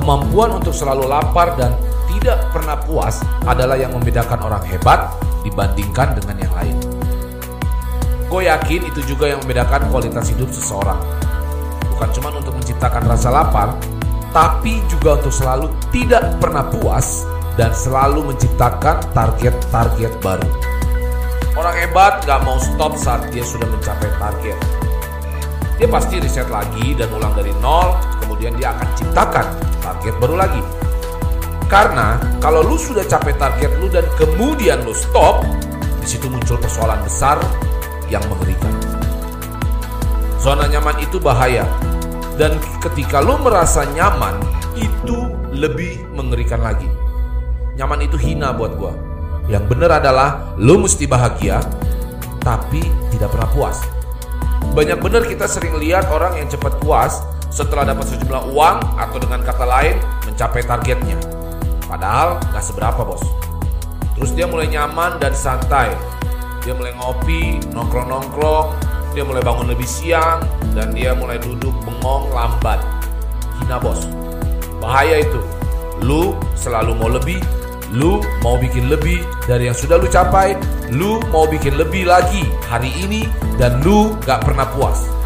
Kemampuan untuk selalu lapar dan tidak pernah puas adalah yang membedakan orang hebat dibandingkan dengan yang lain. Gue yakin itu juga yang membedakan kualitas hidup seseorang. Bukan cuma untuk menciptakan rasa lapar, tapi juga untuk selalu tidak pernah puas dan selalu menciptakan target-target baru. Orang hebat gak mau stop saat dia sudah mencapai target. Dia pasti riset lagi dan ulang dari nol, kemudian dia akan ciptakan target baru lagi. Karena kalau lu sudah capai target lu dan kemudian lu stop, di situ muncul persoalan besar yang mengerikan. Zona nyaman itu bahaya. Dan ketika lu merasa nyaman, itu lebih mengerikan lagi. Nyaman itu hina buat gua. Yang benar adalah lu mesti bahagia, tapi tidak pernah puas. Banyak benar kita sering lihat orang yang cepat puas setelah dapat sejumlah uang atau dengan kata lain mencapai targetnya. Padahal gak seberapa bos. Terus dia mulai nyaman dan santai. Dia mulai ngopi, nongkrong-nongkrong, dia mulai bangun lebih siang, dan dia mulai duduk bengong lambat. Hina bos. Bahaya itu. Lu selalu mau lebih, lu mau bikin lebih dari yang sudah lu capai, lu mau bikin lebih lagi hari ini, dan lu gak pernah puas.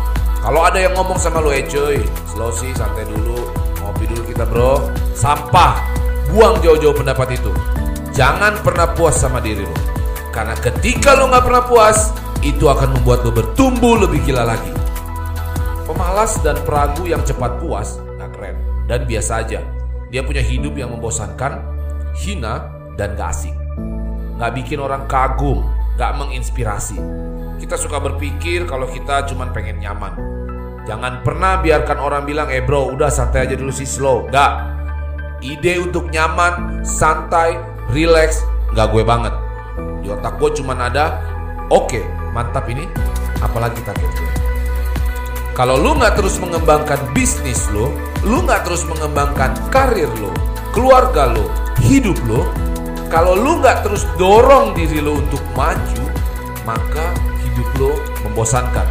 Kalau ada yang ngomong sama lu, eh cuy, slow sih, santai dulu, ngopi dulu kita bro, sampah, buang jauh-jauh pendapat itu. Jangan pernah puas sama diri lu. Karena ketika lu gak pernah puas, itu akan membuat lu bertumbuh lebih gila lagi. Pemalas dan peragu yang cepat puas gak keren dan biasa aja. Dia punya hidup yang membosankan, hina, dan gak asik. Gak bikin orang kagum, gak menginspirasi. Kita suka berpikir kalau kita cuma pengen nyaman. Jangan pernah biarkan orang bilang, eh bro udah santai aja dulu sih slow. Gak. Ide untuk nyaman, santai, relax, gak gue banget. Di otak gue cuma ada, oke okay, mantap ini, apalagi target gue. Kalau lu nggak terus mengembangkan bisnis lu, lu nggak terus mengembangkan karir lu, keluarga lu, hidup lu, kalau lu nggak terus dorong diri lu untuk maju, maka hidup lu membosankan.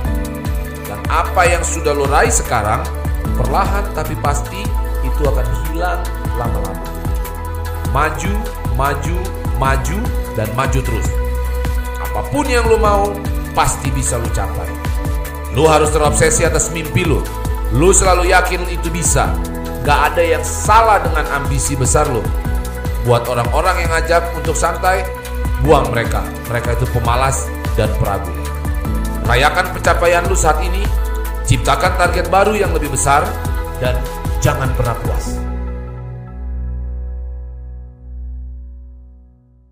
Dan apa yang sudah lu raih sekarang, perlahan tapi pasti itu akan hilang lama-lama. Maju, maju, maju, dan maju terus. Apa pun yang lu mau, pasti bisa lu capai. Lu harus terobsesi atas mimpi lu. Lu selalu yakin itu bisa. Gak ada yang salah dengan ambisi besar lu. Buat orang-orang yang ngajak untuk santai, buang mereka. Mereka itu pemalas dan peragu. Rayakan pencapaian lu saat ini, ciptakan target baru yang lebih besar, dan jangan pernah puas.